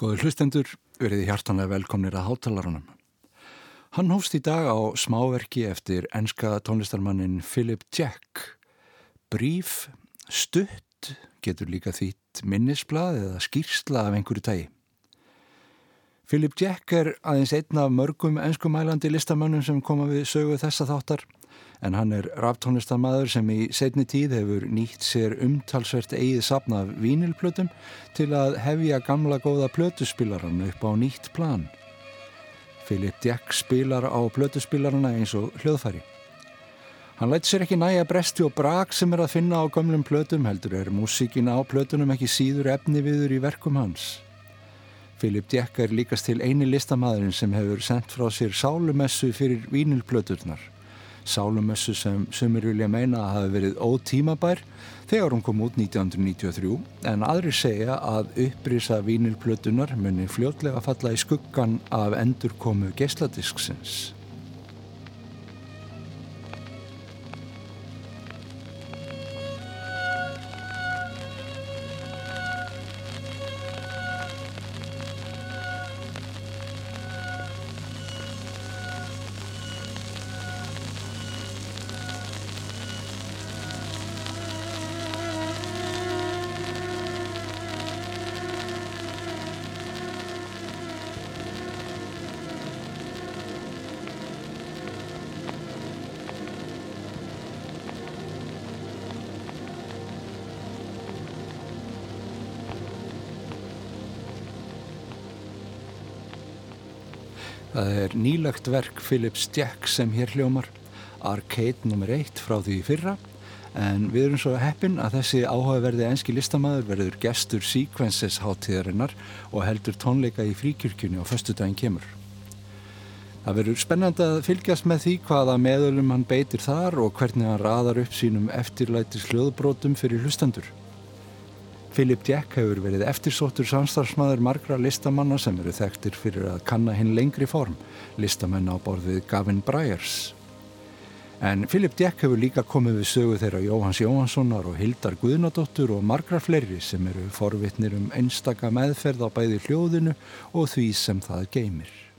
Góður hlustendur, verið hjartanlega velkomnir að hátalarunum. Hann hófst í dag á smáverki eftir enska tónlistarmannin Philip Jack. Bríf, stutt, getur líka þýtt minnisblad eða skýrsla af einhverju tægi. Philip Jack er aðeins einn af mörgum enskumælandi listamönnum sem koma við sögu þessa þáttar en hann er ráftónlistamæður sem í setni tíð hefur nýtt sér umtalsvert eigið sapna af vínilplötum til að hefja gamla góða plötuspilaran upp á nýtt plan. Philip Jack spilar á plötuspilarana eins og hljóðfæri. Hann læti sér ekki næja bresti og brak sem er að finna á gamlum plötum heldur er músíkin á plötunum ekki síður efni viður í verkum hans. Philip Jack er líkast til eini listamæðurinn sem hefur sendt frá sér sálumessu fyrir vínilplöturnar sálumessu sem sumir vilja meina að hafi verið ótímabær þegar hún kom út 1993 en aðri segja að upprýsa vínilplötunar muni fljótlega falla í skuggan af endurkomu geisladisksins. Það er nýlagt verk Philips Jack sem hér hljómar, Arcade nr. 1 frá því fyrra, en við erum svo heppin að þessi áhugaverði enski listamæður verður gestur Sequences hátíðarinnar og heldur tónleika í fríkjörkjunni á förstu daginn kemur. Það verður spennand að fylgjast með því hvaða meðölum hann beitir þar og hvernig hann raðar upp sínum eftirlætis hljóðbrótum fyrir hlustendur. Philip Jack hefur verið eftirsóttur samstarfsmaður margra listamanna sem eru þekktir fyrir að kanna hinn lengri form, listamenn á borðið Gavin Bryars. En Philip Jack hefur líka komið við sögu þeirra Jóhans Jóhanssonar og Hildar Guðnadóttur og margra fleiri sem eru forvittnir um einstaka meðferð á bæði hljóðinu og því sem það geymir.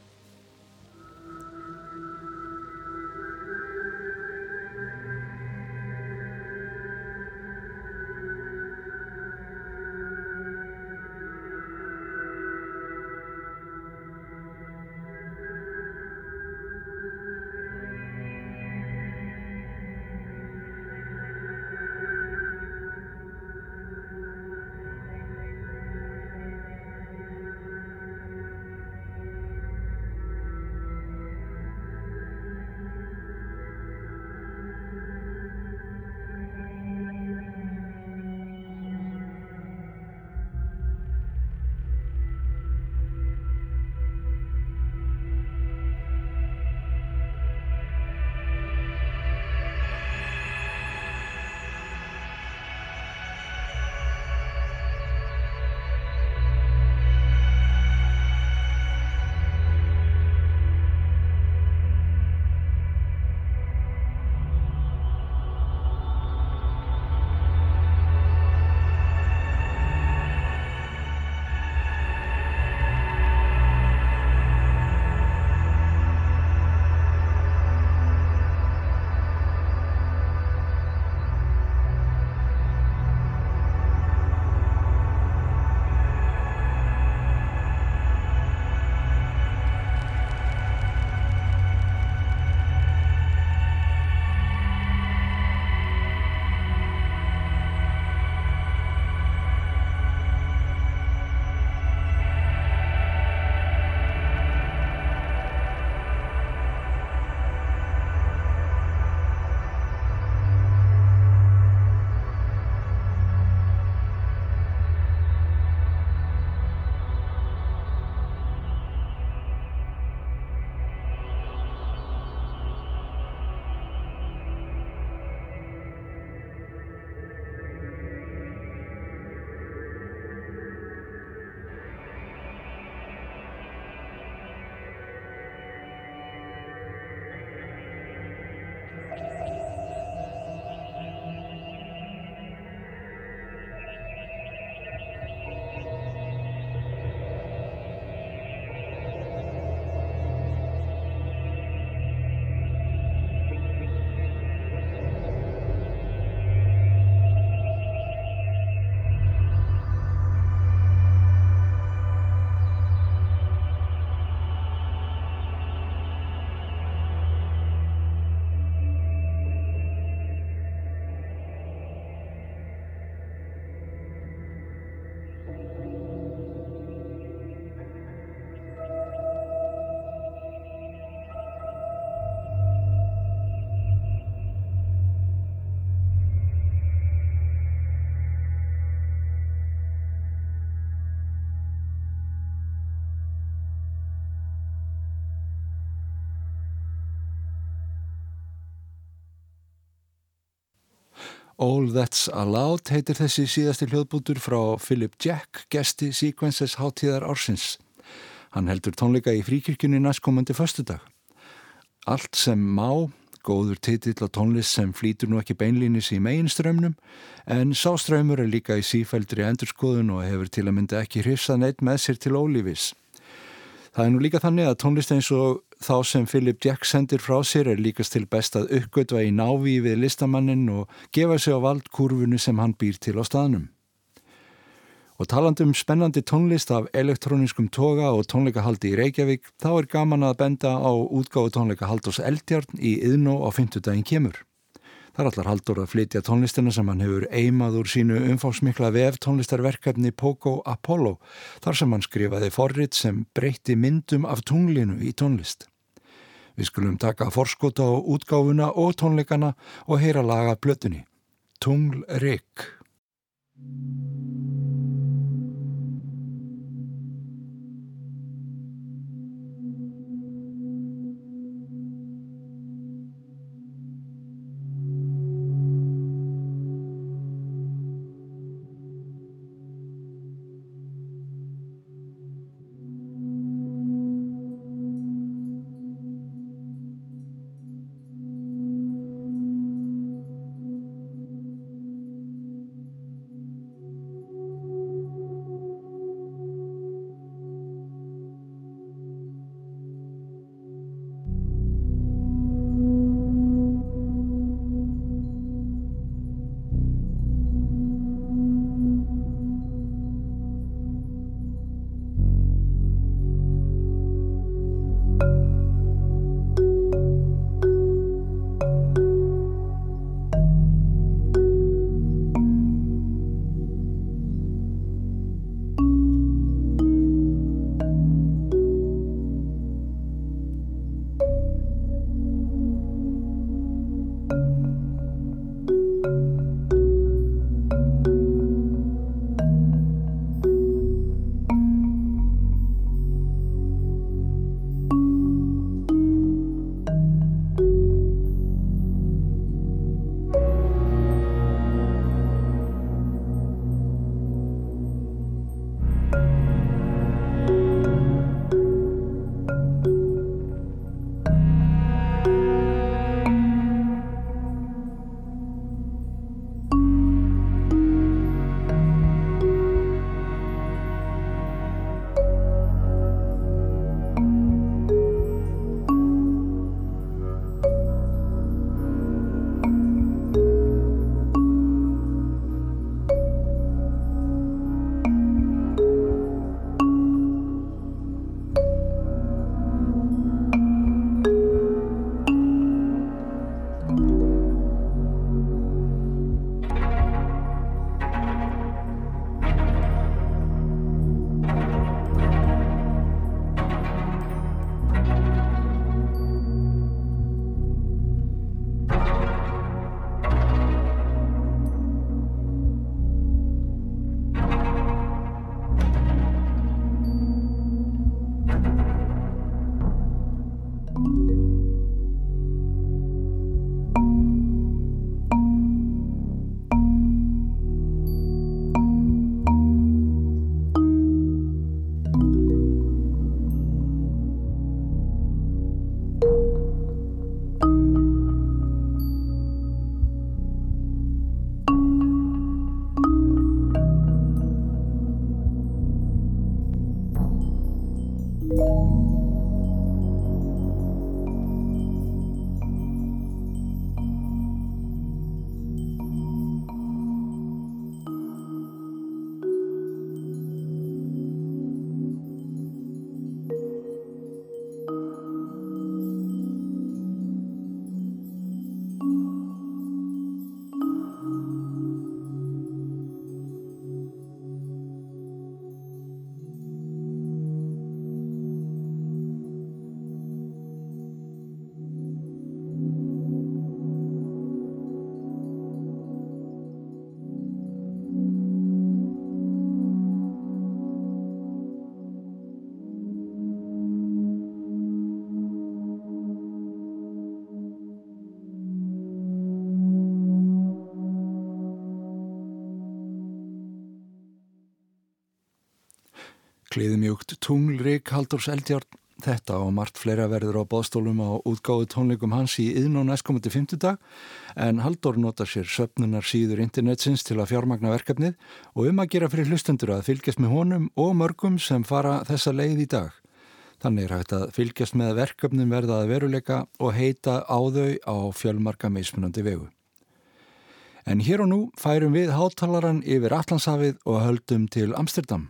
All That's Allowed heitir þessi síðasti hljóðbútur frá Philip Jack, gesti Sequences hátíðar ársins. Hann heldur tónleika í fríkirkjunni næstkomandi föstudag. Allt sem má, góður titill og tónlist sem flýtur nú ekki beinlýnis í meginströmmnum, en sáströmmur er líka í sífældri endurskoðun og hefur til að mynda ekki hrifsað neitt með sér til ólífis. Það er nú líka þannig að tónlist eins og þá sem Philip Jack sendir frá sér er líkast til best að uppgötva í návi við listamannin og gefa sig á valdkurvunu sem hann býr til á staðnum. Og talandum spennandi tónlist af elektróniskum toga og tónleikahaldi í Reykjavík, þá er gaman að benda á útgáðu tónleikahald hos Eldjarn í Yðnó á 50 daginn kemur. Það er allar haldur að flytja tónlistina sem hann hefur eimað úr sínu umfásmikla vef tónlistarverkefni Poco Apollo þar sem hann skrifaði forrið sem breytti myndum af tunglinu í tónlist. Við skulum taka forskota á útgáfuna og tónleikana og heyra laga blötunni. Tungl Rik Kliðmjúkt tunglrik Haldurs Eldjárn þetta og margt fleira verður á bóðstólum á útgáðu tónleikum hans í yðn og næstkomandi fymtudag en Haldur notar sér söpnunar síður internetsins til að fjármagna verkefnið og um að gera fyrir hlustendur að fylgjast með honum og mörgum sem fara þessa leið í dag. Þannig er hægt að fylgjast með verkefnum verða að veruleika og heita á þau á fjölmarka meismunandi vegu. En hér og nú færum við háttalaran yfir Allandshafið og höldum til Amsterdam.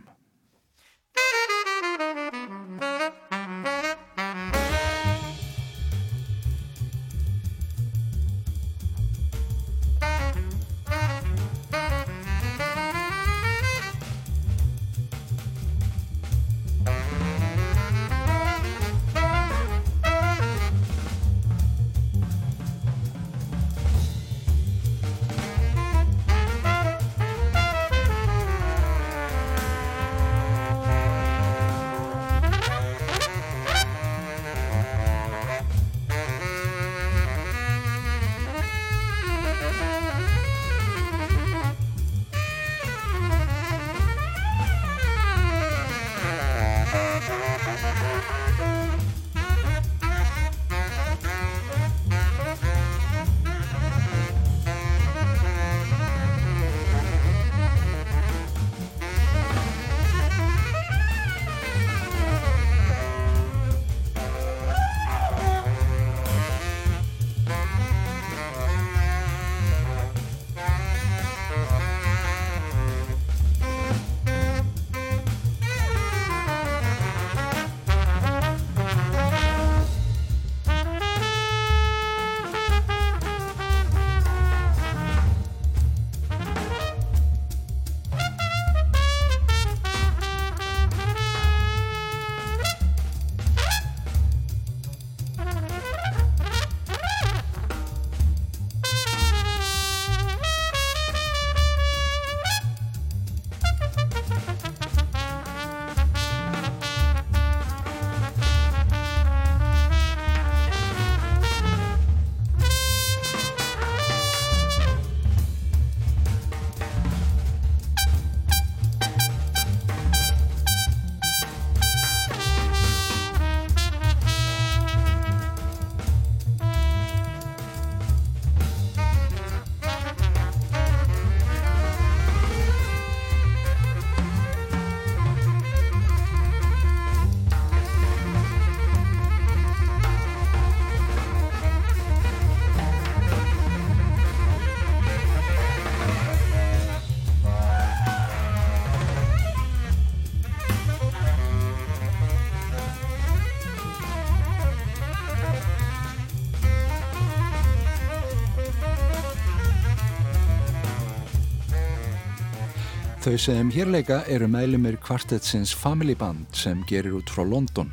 Þau sem hérleika eru meðlumir kvartetsins Family Band sem gerir út frá London.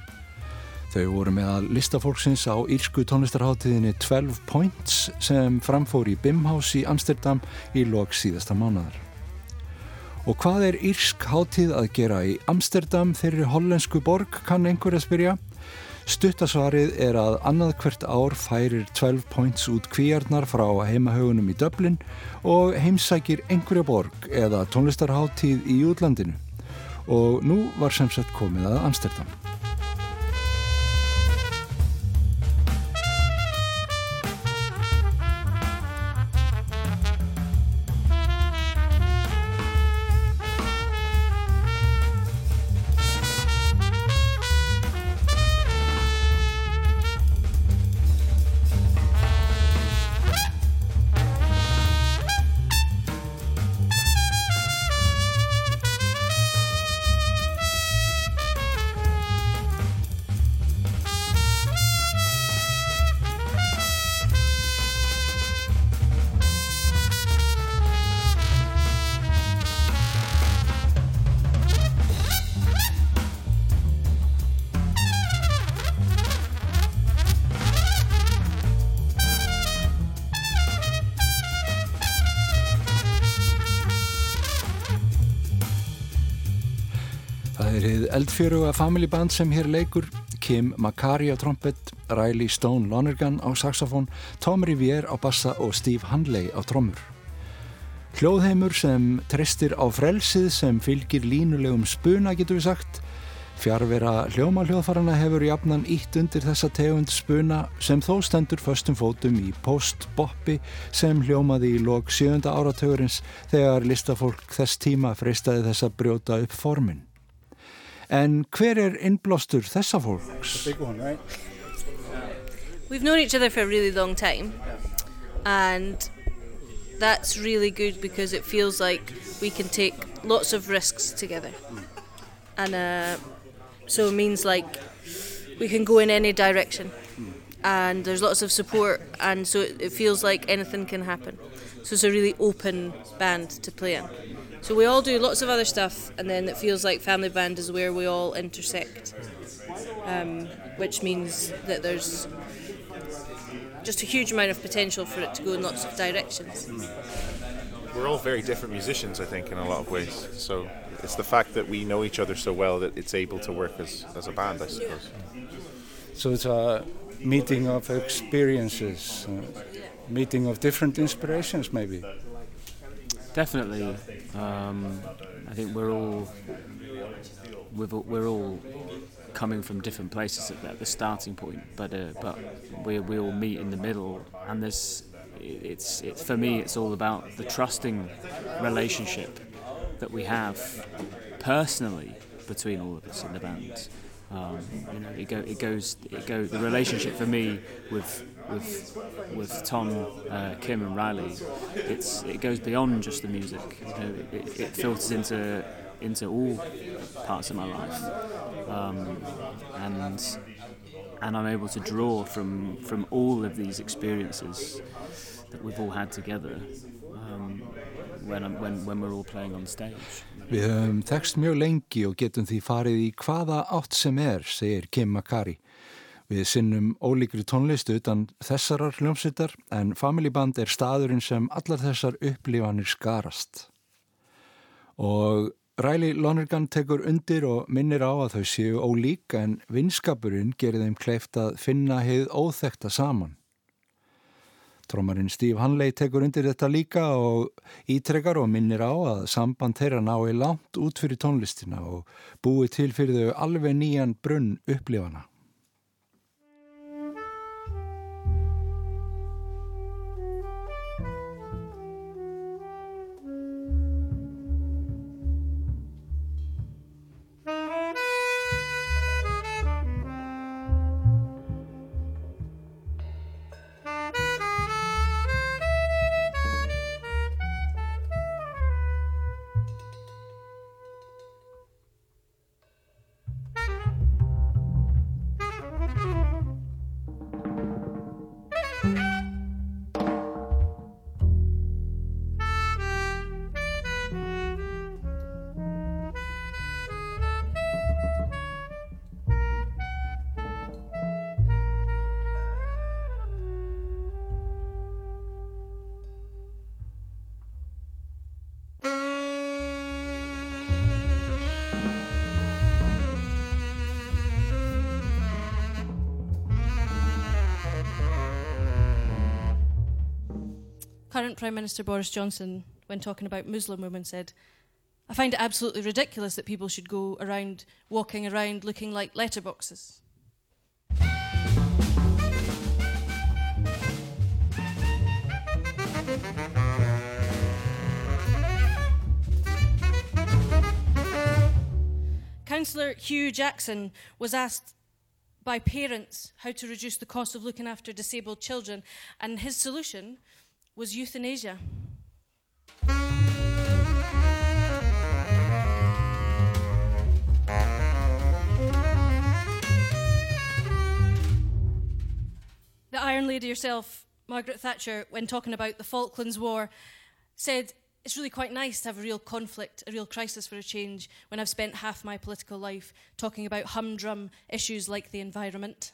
Þau voru meðal listafólksins á írsku tónlistarháttiðinni 12 Points sem framfór í Bimhaus í Amsterdam í lok síðasta mánadar. Og hvað er írsk háttíð að gera í Amsterdam þeirri hollensku borg kann einhver að spyrja? Stuttasvarið er að annað hvert ár færir 12 points út kvíarnar frá heimahögunum í Dublin og heimsækir einhverja borg eða tónlistarháttíð í útlandinu. Og nú var sem sagt komið að Amsterdam. Eldfjöruga family band sem hér leikur Kim Makari á trompet Riley Stone Lonergan á saxofón Tom Riviere á bassa og Steve Hanley á trommur Hljóðheimur sem trestir á frelsið sem fylgir línulegum spuna getur við sagt Fjárvera hljómaljóðfarana hefur jafnan ítt undir þessa tegund spuna sem þó stendur föstum fótum í post-boppi sem hljómaði í lok sjönda áratögurins þegar listafólk þess tíma freistaði þess að brjóta upp formin. En hver er innblástur þessa fólks? We've known each other for a really long time and that's really good because it feels like we can take lots of risks together. And uh, so it means like we can go in any direction and there's lots of support and so it, it feels like anything can happen. So it's a really open band to play in. So we all do lots of other stuff and then it feels like Family Band is where we all intersect. Um, which means that there's just a huge amount of potential for it to go in lots of directions. We're all very different musicians, I think, in a lot of ways. So it's the fact that we know each other so well that it's able to work as, as a band, I suppose. So it's a meeting of experiences, uh, meeting of different inspirations, maybe. Definitely, um, I think we're all we're all coming from different places at, the starting point, but uh, but we we all meet in the middle, and there's it's it's for me it's all about the trusting relationship that we have personally between all of us in the band. Um, you know, it, go, it goes, it go. The relationship for me with with with Tom, uh, Kim, and Riley, it's it goes beyond just the music. You know, it, it filters into into all parts of my life, um, and and I'm able to draw from from all of these experiences that we've all had together um, when, when, when we're all playing on stage. Við höfum tekst mjög lengi og getum því farið í hvaða átt sem er, segir Kim Makari. Við sinnum ólíkri tónlistu utan þessarar hljómsveitar en Family Band er staðurinn sem allar þessar upplifanir skarast. Og Riley Lonergan tekur undir og minnir á að þau séu ólík en vinskapurinn gerir þeim kleift að finna heið óþekta saman. Trómarinn Steve Hanley tekur undir þetta líka og ítrekkar og minnir á að samband þeirra nái langt út fyrir tónlistina og búi til fyrir þau alveg nýjan brunn upplifana. Minister Boris Johnson, when talking about Muslim women, said, I find it absolutely ridiculous that people should go around walking around looking like letterboxes. Councillor Hugh Jackson was asked by parents how to reduce the cost of looking after disabled children, and his solution was euthanasia. The Iron Lady herself, Margaret Thatcher, when talking about the Falklands War, said, It's really quite nice to have a real conflict, a real crisis for a change, when I've spent half my political life talking about humdrum issues like the environment.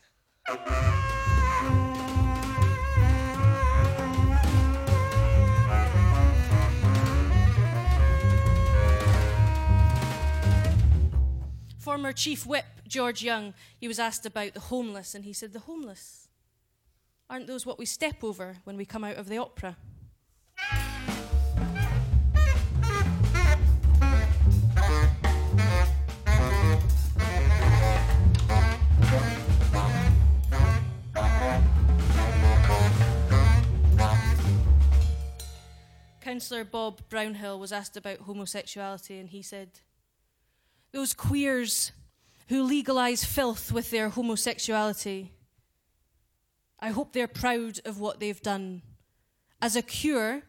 Former Chief Whip George Young, he was asked about the homeless, and he said, The homeless? Aren't those what we step over when we come out of the opera? Councillor Bob Brownhill was asked about homosexuality, and he said, those queers who legalise filth with their homosexuality, I hope they're proud of what they've done. As a cure,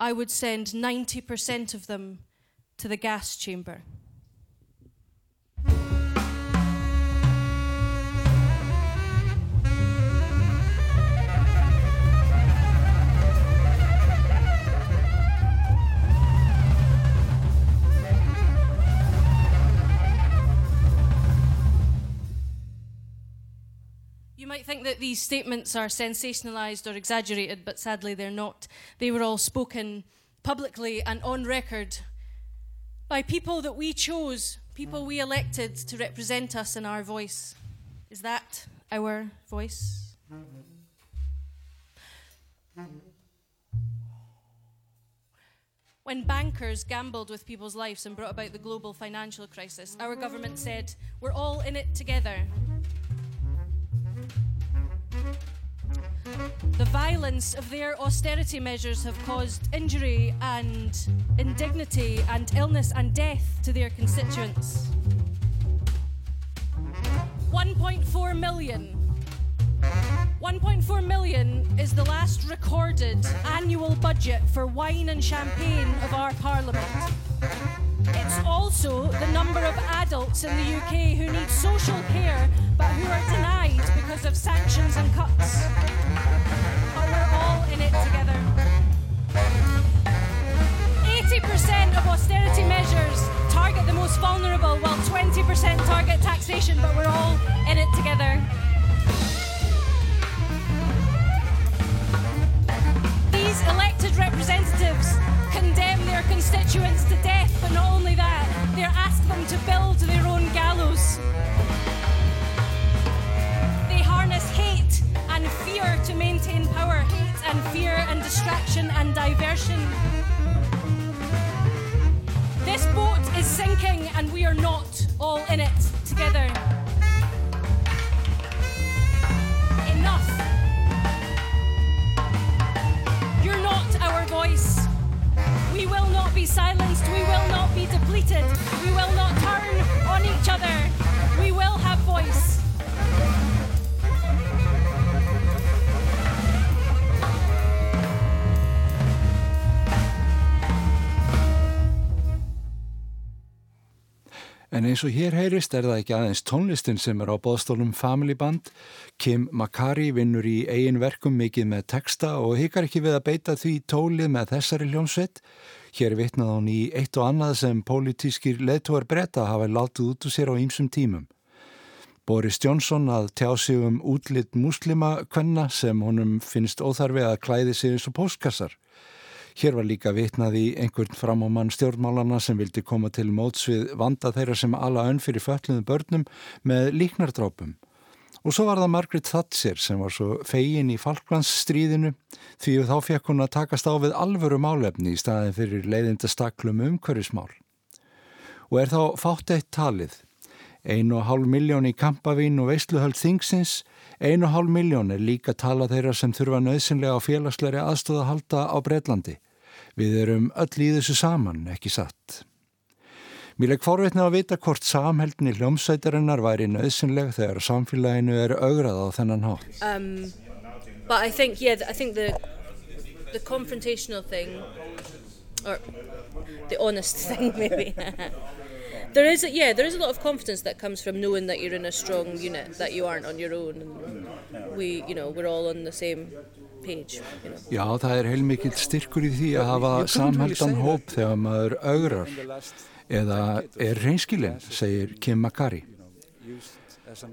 I would send 90% of them to the gas chamber. Might think that these statements are sensationalised or exaggerated, but sadly they're not. They were all spoken publicly and on record by people that we chose, people we elected to represent us in our voice. Is that our voice? When bankers gambled with people's lives and brought about the global financial crisis, our government said, We're all in it together. The violence of their austerity measures have caused injury and indignity and illness and death to their constituents. 1.4 million. 1.4 million is the last recorded annual budget for wine and champagne of our parliament. It's also the number of adults in the UK who need social care but who are denied because of sanctions and cuts. But we're all in it together. 80% of austerity measures target the most vulnerable, while 20% target taxation, but we're all in it together. These elected representatives condemn their constituents them to build their own gallows. They harness hate and fear to maintain power, hate and fear and distraction and diversion. This boat is sinking and we are not all in it together. Be silenced. We will not be depleted. We will not turn on each other. We will have voice. En eins og hér heyrist er það ekki aðeins tónlistin sem er á bóðstólum Family Band. Kim Makari vinnur í eigin verkum mikið með texta og hikar ekki við að beita því tólið með þessari hljómsveit. Hér vitnað hún í eitt og annað sem pólitískir leðtúar breyta hafa látið út úr sér á ýmsum tímum. Boris Johnson að tjá sig um útlitt muslima kvenna sem honum finnst óþarfi að klæði sig eins og póstkassar. Hér var líka vitnað í einhvern framámann stjórnmálana sem vildi koma til móts við vanda þeirra sem ala önn fyrir fölluðu börnum með líknardrápum. Og svo var það Margaret Thatcher sem var svo fegin í Falklandsstríðinu því þá fekk hún að takast á við alvöru málefni í staðin fyrir leiðinda staklum umhverfismál. Og er þá fátt eitt talið. Einu og hálf miljón í kampavín og veistluhöld þingsins, einu og hálf miljón er líka tala þeirra sem þurfa nöðsynlega á félagsleiri aðstóða halda á Breitlandi. Við erum öll í þessu saman, ekki satt. Mér legg forveitna að vita hvort samheldni hljómsveitarinnar væri nöðsynleg þegar samfélaginu er augrað á þennan hátt. Um, but I think, yeah, I think the the confrontational thing, or the honest thing, maybe. there is, a, yeah, there is a lot of confidence that comes from knowing that you're in a strong unit, that you aren't on your own, and we, you know, we're all on the same page. You know. Já, það er heilmikill styrkur í því að hafa samheldan hóp þegar maður augrar eða er reynskilin, segir Kim Makari.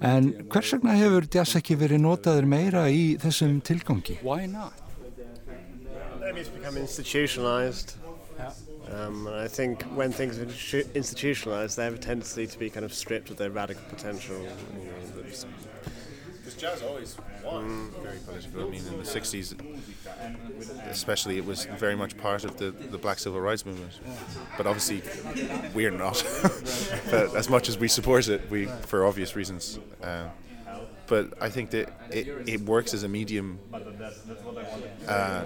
En hvers vegna hefur jazz ekki verið notaður meira í þessum tilgangi? Why not? Maybe it's become institutionalized. Um, and I think when things are institu- institutionalized, they have a tendency to be kind of stripped of their radical potential. You know, Because jazz always was very political. I mean, in the 60s, especially, it was very much part of the, the black civil rights movement. But obviously, we're not. but as much as we support it, we, for obvious reasons. Uh, but I think that it, it works as a medium uh,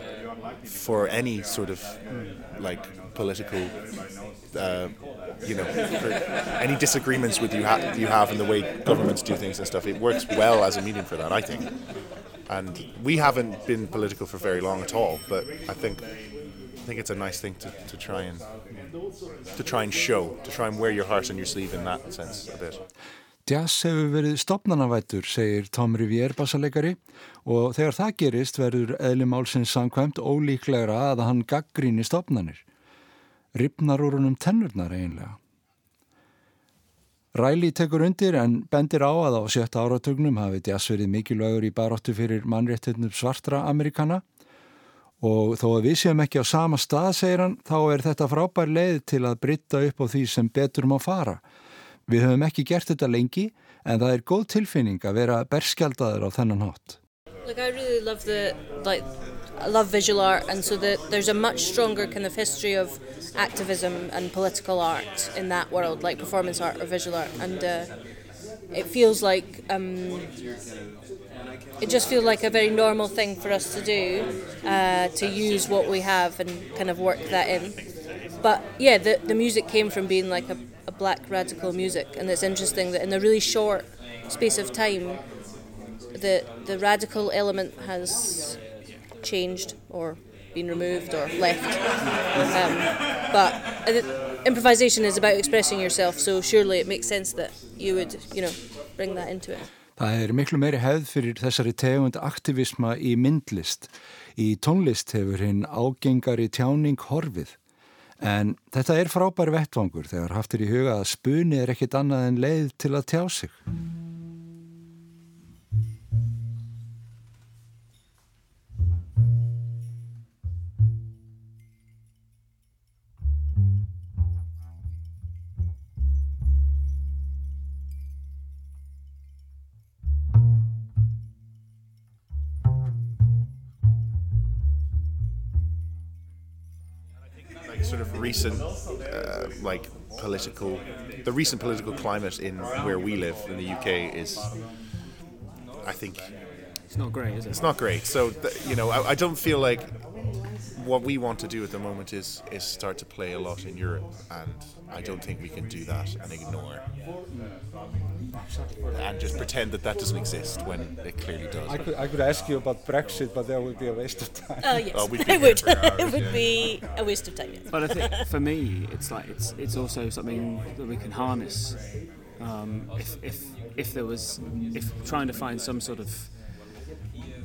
for any sort of like political, uh, you know, any disagreements with you ha- you have in the way governments do things and stuff. It works well as a medium for that, I think. And we haven't been political for very long at all, but I think I think it's a nice thing to, to try and to try and show, to try and wear your heart on your sleeve in that sense a bit. Jazz hefur verið stopnarnavættur, segir Tom Rivier bassalegari og þegar það gerist verður eðli málsins samkvæmt ólíklegra að hann gaggríni stopnarnir. Ripnar úr húnum tennurnar eiginlega. Ræli tekur undir en bendir á að á sjötta áratögnum hafi Jazz verið mikilvægur í baróttu fyrir mannréttunum svartra amerikana og þó að við séum ekki á sama stað, segir hann, þá er þetta frábær leið til að britta upp á því sem betur má fara Við höfum ekki gert þetta lengi en það er góð tilfinning að vera berskjaldadur á þennan hátt. Like I really love the like I love visual art and so that there's a much stronger kind of history of activism and political art in that world like performance art or visual art and uh, it feels like um, it just feels like a very normal thing for us to do uh, to use what we have and kind of work that in. But yeah the, the music came from being like a a black radical music, and it's interesting that in a really short space of time, the the radical element has changed or been removed or left. Um, but uh, improvisation is about expressing yourself, so surely it makes sense that you would, you know, bring that into it. Það er miklu meiri hefð fyrir þessari tegund aktivisma í myndlist. Í tónlist hefur hinn ágengari tjáning horfið. En þetta er frábær vettvangur þegar haftir í huga að spuni er ekkit annað en leið til að tjá sig. Sort of recent, uh, like political, the recent political climate in where we live in the UK is, I think, it's not great, is it? It's not great. So th- you know, I, I don't feel like what we want to do at the moment is is start to play a lot in Europe, and I don't think we can do that and ignore and just pretend that that doesn't exist when it clearly does. I could, I could ask you about Brexit, but that would be a waste of time. Oh yes, oh, it would. it would be a waste of time. Yes. But I think for me, it's like it's it's also something that we can harness. Um, if if if there was if trying to find some sort of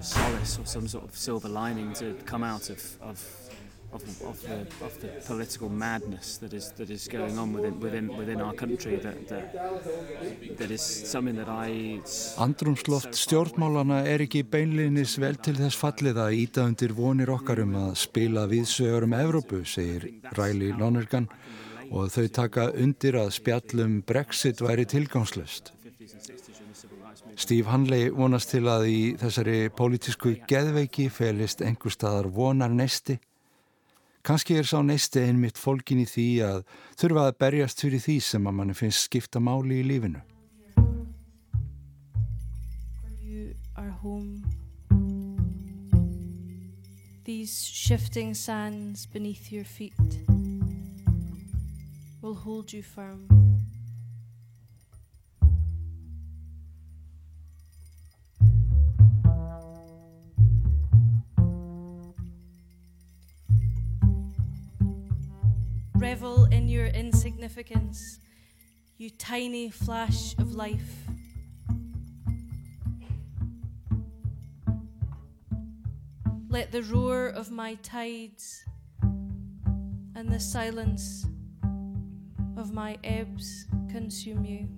solace or some sort of silver lining to come out of, of of, of, the, of the political madness that is that is going on within within within our country that that, that is something that I Andrumsloft stjórnmálana er ekki beinlinis vel til þess fallið að íta undir vonir okkar um að spila viðsögur um Evrópu, segir Riley Lonergan og þau taka undir að spjallum Brexit væri tilgangslöst. Steve Hanley vonast til að í þessari pólitísku geðveiki felist einhver staðar vonar nesti Kanski er sá neisti einmitt fólkin í því að þurfa að berjast fyrir því sem að manni finnst skipta máli í lífinu. These shifting sands beneath your feet will hold you firm. Insignificance, you tiny flash of life. Let the roar of my tides and the silence of my ebbs consume you.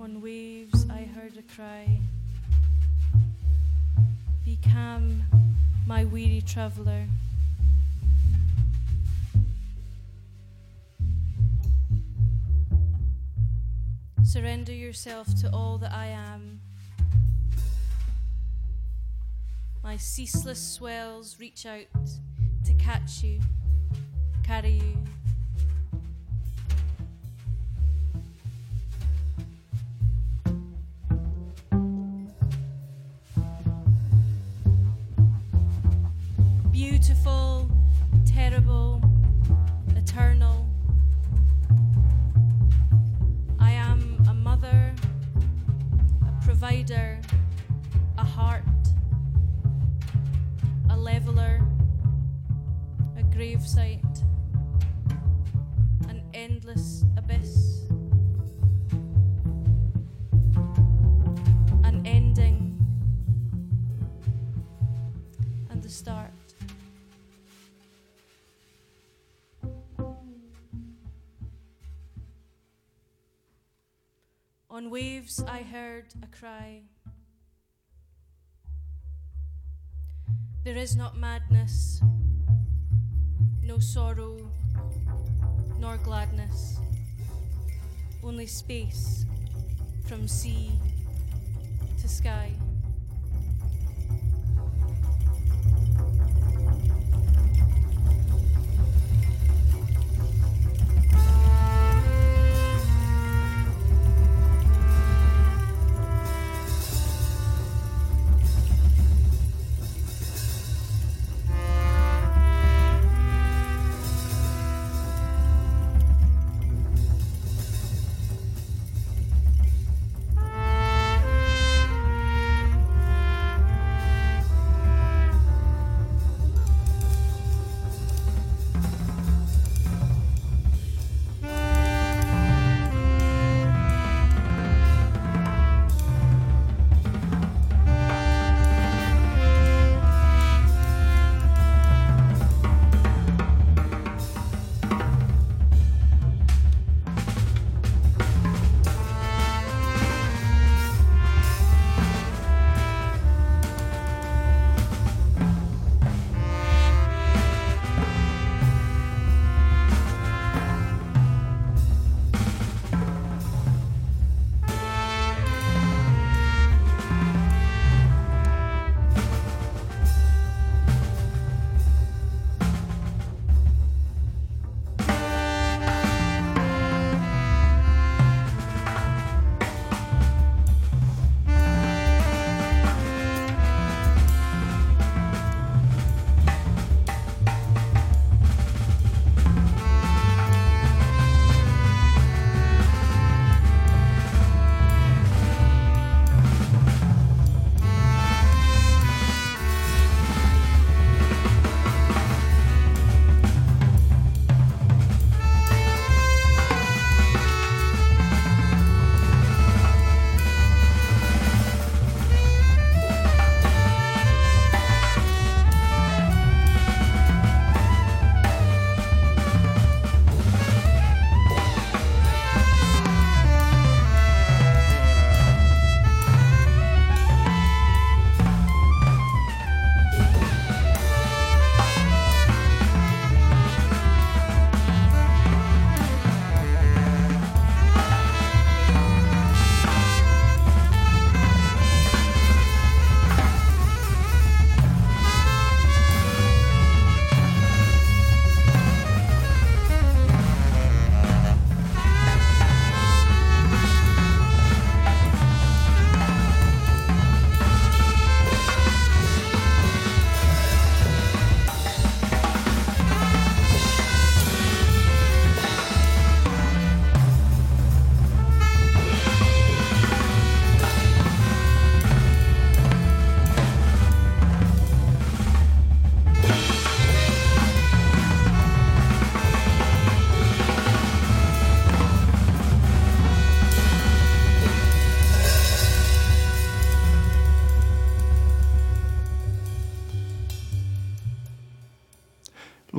On waves, I heard a cry. Calm, my weary traveller. Surrender yourself to all that I am. My ceaseless swells reach out to catch you, carry you. Gravesite, an endless abyss, an ending, and the start. On waves I heard a cry. There is not madness, no sorrow, nor gladness, only space from sea to sky.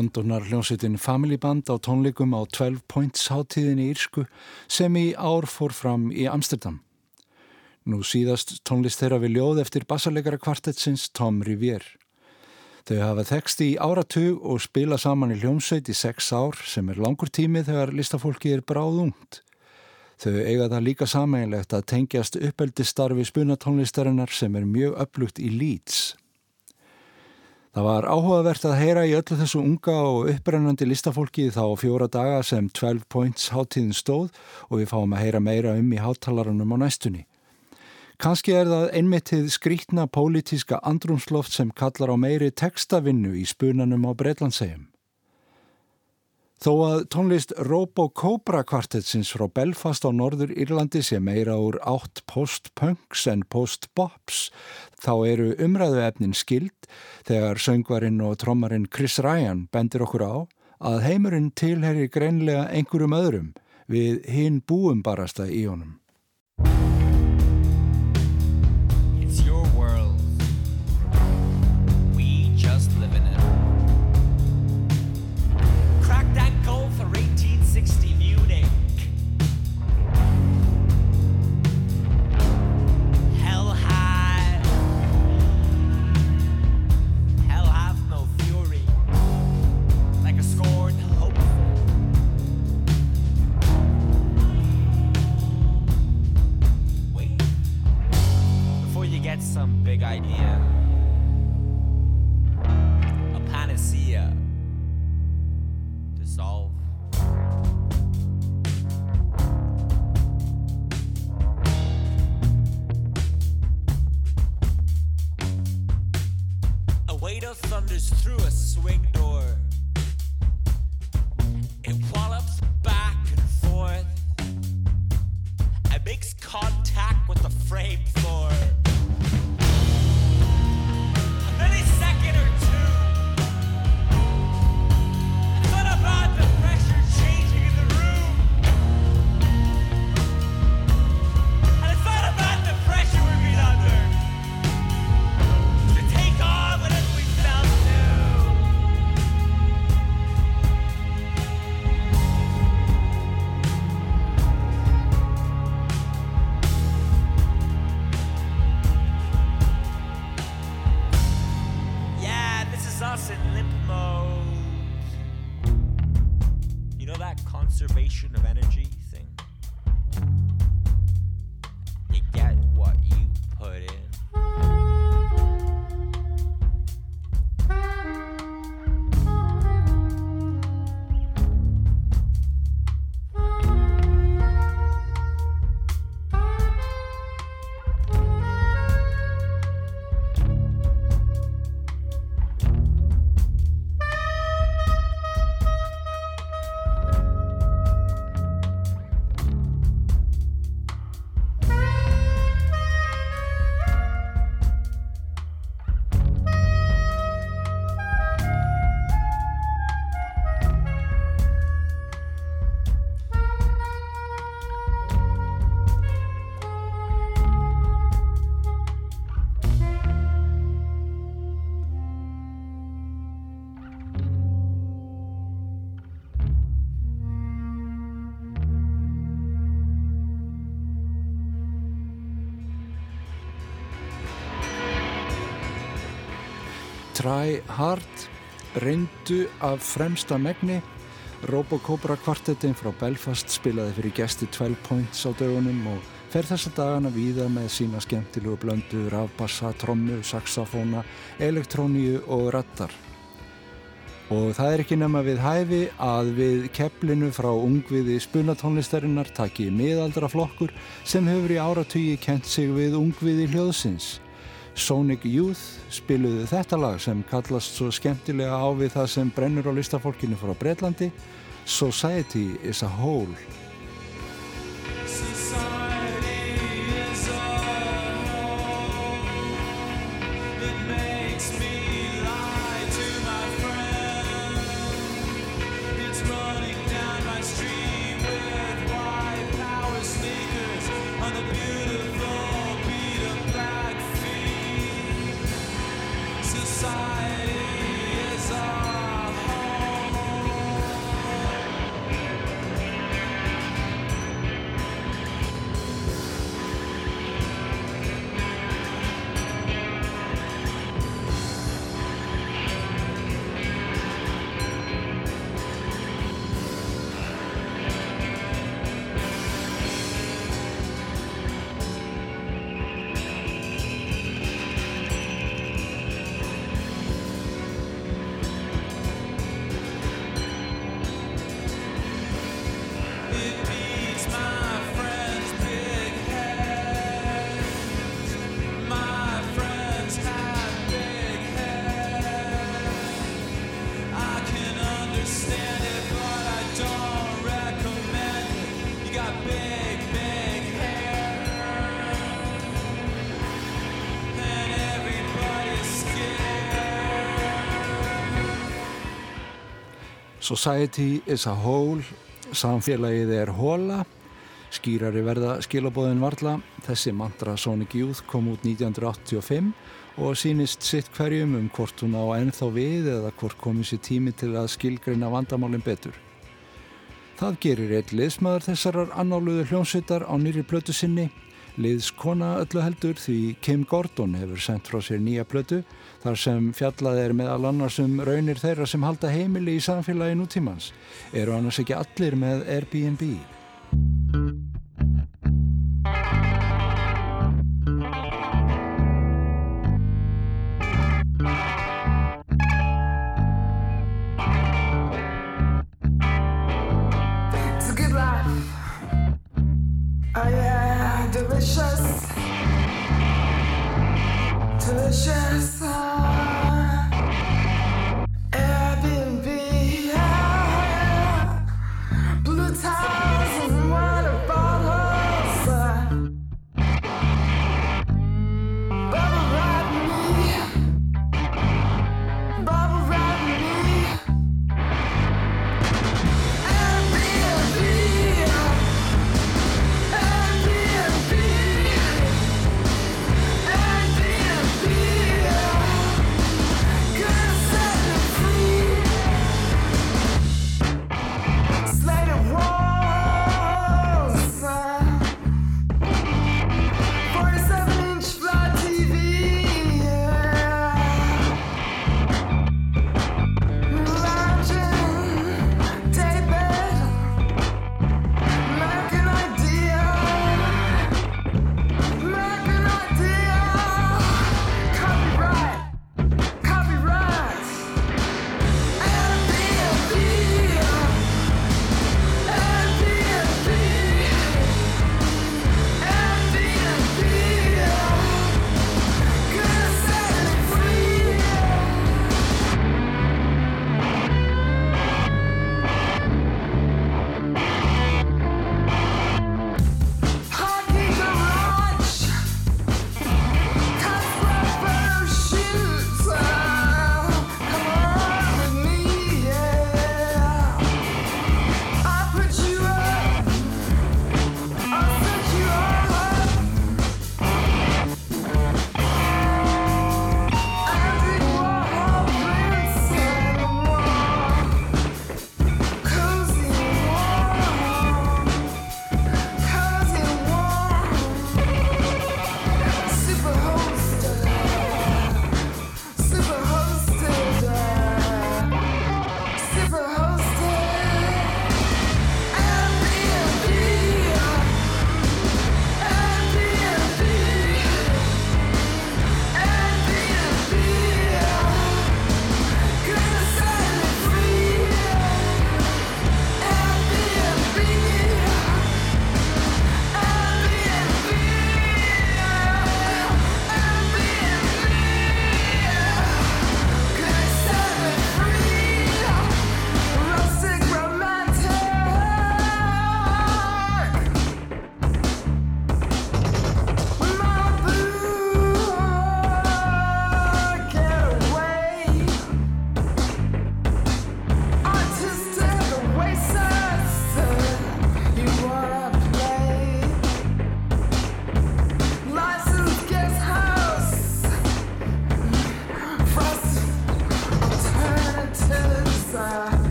Londonar hljómsveitin Family Band á tónleikum á 12 Points hátíðinni Írsku sem í ár fór fram í Amsterdam. Nú síðast tónlist þeirra við ljóð eftir bassalegara kvartetsins Tom Rivier. Þau hafa þeksti í áratug og spila saman í hljómsveit í sex ár sem er langur tími þegar listafólki er bráðungt. Þau eiga það líka sameinlegt að tengjast uppeldistarfi spunatónlistarinnar sem er mjög upplugt í Leeds. Það var áhugavert að heyra í öllu þessu unga og upprennandi listafólki þá fjóra daga sem 12 points hátíðin stóð og við fáum að heyra meira um í hátalarunum á næstunni. Kanski er það einmittið skrítna pólitíska andrumsloft sem kallar á meiri textavinnu í spunanum á Breitlandsegjum. Þó að tónlist Robo Cobra kvartetsins frá Belfast á Norður Írlandi sé meira úr átt post-punks en post-bops þá eru umræðu efnin skild þegar söngvarinn og trommarinn Chris Ryan bendir okkur á að heimurinn tilheri greinlega einhverjum öðrum við hinn búum barasta í honum. Try Hard reyndu af fremsta megni Robocobra kvartettin frá Belfast spilaði fyrir gesti 12 points á dögunum og fer þessa dagana víða með sína skemmtilegu blöndu rafbassa, trommu, saxofóna, elektróníu og rattar. Og það er ekki nema við hæfi að við kepplinu frá ungviði spunatónlistarinnar taki miðaldra flokkur sem hefur í áratugi kent sig við ungviði hljóðsins. Sonic Youth spiluðu þetta lag sem kallast svo skemmtilega á við það sem brennur á listafólkinu frá Breitlandi Society is a Whole Society is a whole, samfélagið er hóla, skýrari verða skilabóðin varla. Þessi mantra Sonic Youth kom út 1985 og sínist sitt hverjum um hvort hún á ennþá við eða hvort komið sér tími til að skilgreina vandamálinn betur. Það gerir eitt liðsmaður þessarar annáluðu hljómsveitar á nýri plötu sinni. Liðskona öllu heldur því Kim Gordon hefur sendt frá sér nýja plötu þar sem fjallað er meðal annars um raunir þeirra sem halda heimili í samfélagi nútímans. Eru annars ekki allir með Airbnb?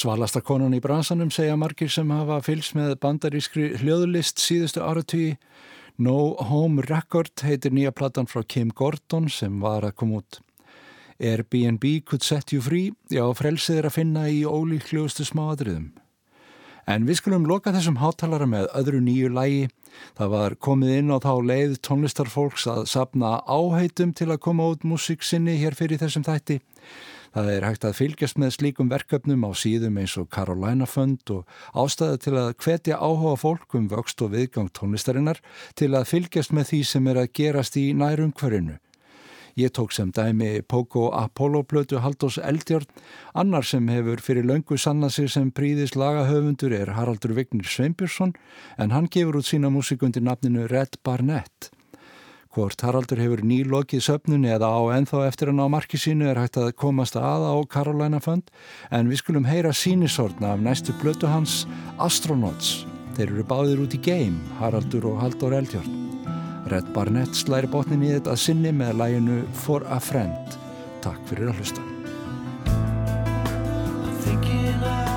Svalasta konan í bransanum segja margir sem hafa fylgst með bandarískri hljóðlist síðustu áratví. No Home Record heitir nýja platan frá Kim Gordon sem var að koma út. Airbnb could set you free, já frelsið er að finna í ólíklegustu smáadriðum. En við skulum loka þessum hátalara með öðru nýju lægi. Það var komið inn á þá leið tónlistarfólks að sapna áheitum til að koma út músík sinni hér fyrir þessum þætti. Það er hægt að fylgjast með slíkum verkefnum á síðum eins og Carolina Fund og ástæða til að hvetja áhuga fólk um vöxt og viðgang tónlistarinnar til að fylgjast með því sem er að gerast í nærumhverjunu. Ég tók sem dæmi Pogo Apollo blötu Haldós Eldjórn, annar sem hefur fyrir löngu sannað sig sem príðis lagahöfundur er Haraldur Vignir Sveinbjörnsson en hann gefur út sína músik undir nafninu Red Barnett. Hvort Haraldur hefur nýlokið söpnunni eða á enþá eftir hann á marki sínu er hægt að komast aða á Carolina Fund en við skulum heyra sínisortna af næstu blötu hans Astronauts. Þeir eru báðir út í game, Haraldur og Haldur Eldjórn. Red Barnett slæri botnin í þetta sinni með læginu For a Friend. Takk fyrir að hlusta. my time